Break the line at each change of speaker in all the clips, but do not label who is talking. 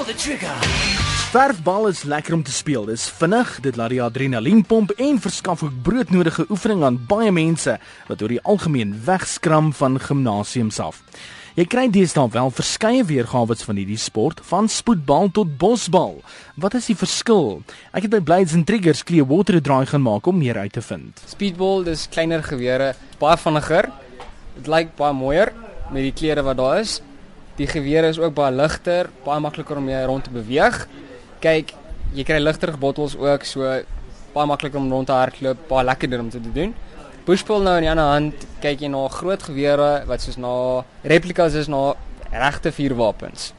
pull the trigger.
Verfbal is lekker om te speel. Dis vinnig, dit laat die adrenalien pomp en verskaf ook broodnodige oefening aan baie mense wat oor die algemeen wegskram van gimnasiums af. Jy kry deesdae wel verskeie weergawe van hierdie sport, van spoedbal tot bosbal. Wat is die verskil? Ek het by Blades and Triggers Clearwater 'n draai gaan maak om meer uit te vind.
Speedball, dis kleiner gewere, baie vinniger. Dit lyk baie mooier met die kleure wat daar is. Die gewere is ook baie ligter, baie makliker om mee rond te beweeg. Kyk, jy kry ligter bottels ook, so baie makliker om rond te hardloop, baie lekkerder om te doen. Bushball nou in die ander hand, kyk jy na groot gewere wat soos na replikas is na regte vuurwapens.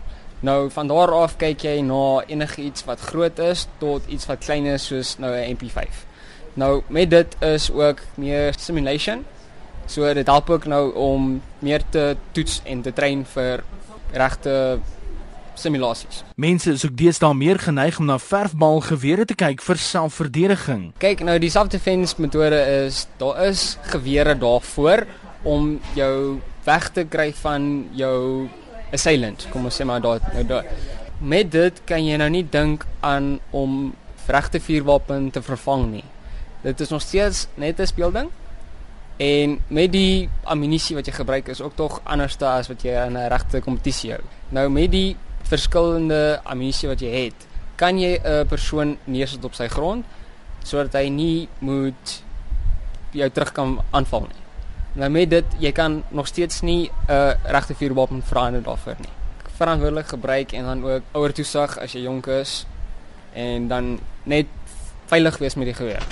Nou van daar af kyk jy na enigiets wat groot is tot iets wat klein is soos nou 'n MP5. Nou met dit is ook meer simulation. So dit help ook nou om meer te toets en te train vir regte simulasies.
Mense is ook deesdae meer geneig om na verfbalgewere te kyk vir selfverdediging.
Kyk, nou die self-defense metode is daar is gewere daarvoor om jou weg te kry van jou assailant. Kom ons sê maar daar nou daar. Met dit kan jy nou nie dink aan om regte vuurwapen te vervang nie. Dit is nog steeds net 'n speelding. En met die ammunisie wat jy gebruik is ook tog anders as wat jy in 'n regte kompetisie hou. Nou met die verskillende ammunisie wat jy het, kan jy 'n persoon neersit op sy grond sodat hy nie moet jou terug kan aanval nie. Nou met dit, jy kan nog steeds nie 'n uh, regte vuurwapen verander daarvoor nie. Verantwoordelik gebruik en dan ook ouer toesig as jy jonk is en dan net veilig wees met die geweer.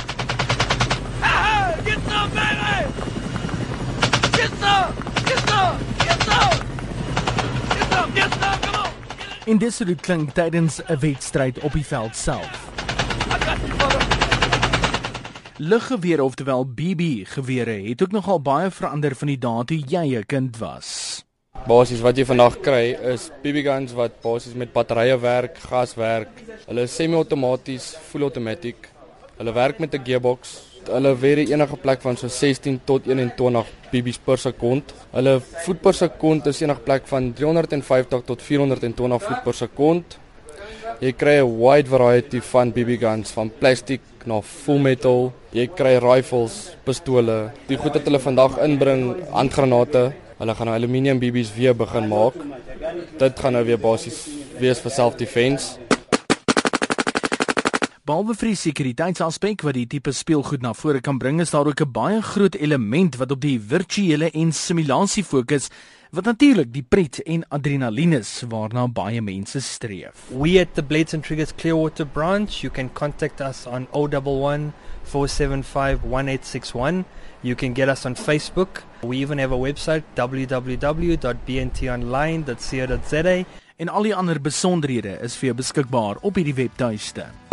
Get some, baby! Get some! Get some! Get some! Get some! Get some! Come on!
En dis hoe dit klink tydens 'n wedstryd op die veld self. Luggewere oftewel BB gewere het ook nogal baie verander van die dae toe jy 'n kind was.
Basies wat jy vandag kry is BB guns wat basies met batterye werk, gas werk. Hulle is semi-outomaties, full automatic. Hulle werk met 'n gearbox. Hulle weer enige plek van so 16 tot 21 BB's per sekond. Hulle voet per sekond is enige plek van 350 tot 420 voet per sekond. Jy kry 'n wide variety van BB guns van plastiek na full metal. Jy kry rifles, pistole. Die goed wat hulle vandag inbring, handgranate. Hulle gaan nou aluminium BB's weer begin maak. Dit gaan nou weer basies wees vir self-defense.
Behalwe vir die sekuriteitsaspek wat die tipe speelgoed na vore kan bring, is daar ook 'n baie groot element wat op die virtuele en simulasie fokus wat natuurlik die pret en adrenalien is waarna baie mense streef.
We at the Blades and Triggers Clearwater branch, you can contact us on 011 475 1861. You can get us on Facebook. We even have a website www.bntonline.co.za.
En al die ander besonderhede is vir jou beskikbaar op hierdie webtuiste.